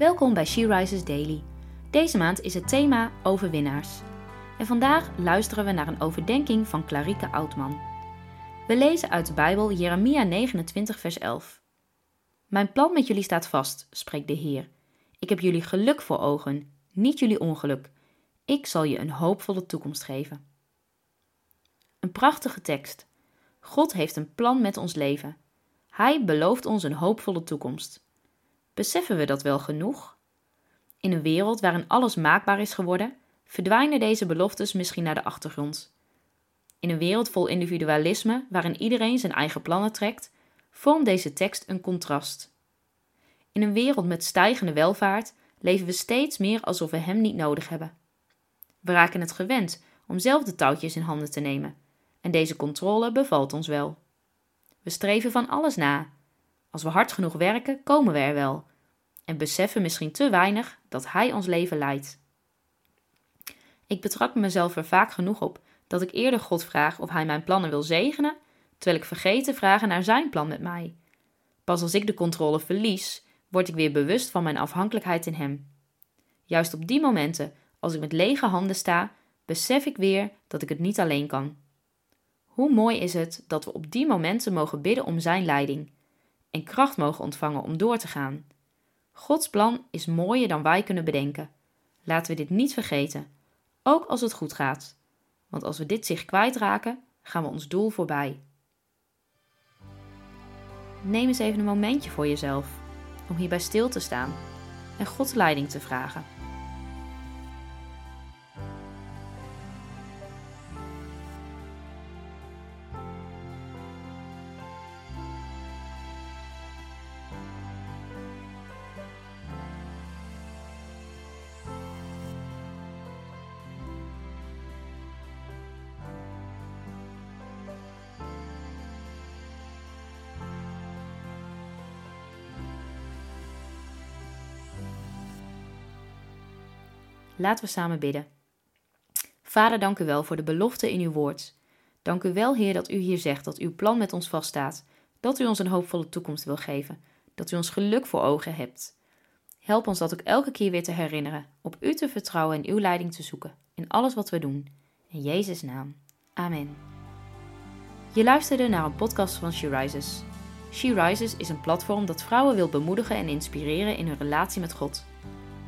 Welkom bij She Rises Daily. Deze maand is het thema overwinnaars. En vandaag luisteren we naar een overdenking van Clarike Oudman. We lezen uit de Bijbel Jeremia 29 vers 11. Mijn plan met jullie staat vast, spreekt de Heer. Ik heb jullie geluk voor ogen, niet jullie ongeluk. Ik zal je een hoopvolle toekomst geven. Een prachtige tekst. God heeft een plan met ons leven. Hij belooft ons een hoopvolle toekomst. Beseffen we dat wel genoeg? In een wereld waarin alles maakbaar is geworden, verdwijnen deze beloftes misschien naar de achtergrond. In een wereld vol individualisme, waarin iedereen zijn eigen plannen trekt, vormt deze tekst een contrast. In een wereld met stijgende welvaart leven we steeds meer alsof we Hem niet nodig hebben. We raken het gewend om zelf de touwtjes in handen te nemen, en deze controle bevalt ons wel. We streven van alles na. Als we hard genoeg werken, komen we er wel, en beseffen misschien te weinig dat Hij ons leven leidt. Ik betrap mezelf er vaak genoeg op dat ik eerder God vraag of Hij mijn plannen wil zegenen, terwijl ik vergeet te vragen naar Zijn plan met mij. Pas als ik de controle verlies, word ik weer bewust van mijn afhankelijkheid in Hem. Juist op die momenten, als ik met lege handen sta, besef ik weer dat ik het niet alleen kan. Hoe mooi is het dat we op die momenten mogen bidden om Zijn leiding en kracht mogen ontvangen om door te gaan. Gods plan is mooier dan wij kunnen bedenken. Laten we dit niet vergeten, ook als het goed gaat. Want als we dit zich kwijtraken, gaan we ons doel voorbij. Neem eens even een momentje voor jezelf om hierbij stil te staan en Gods leiding te vragen. Laten we samen bidden. Vader, dank u wel voor de belofte in uw woord. Dank u wel, Heer, dat u hier zegt dat uw plan met ons vaststaat, dat u ons een hoopvolle toekomst wil geven, dat u ons geluk voor ogen hebt. Help ons dat ook elke keer weer te herinneren, op u te vertrouwen en uw leiding te zoeken in alles wat we doen. In Jezus' naam. Amen. Je luisterde naar een podcast van She Rises. She Rises is een platform dat vrouwen wil bemoedigen en inspireren in hun relatie met God.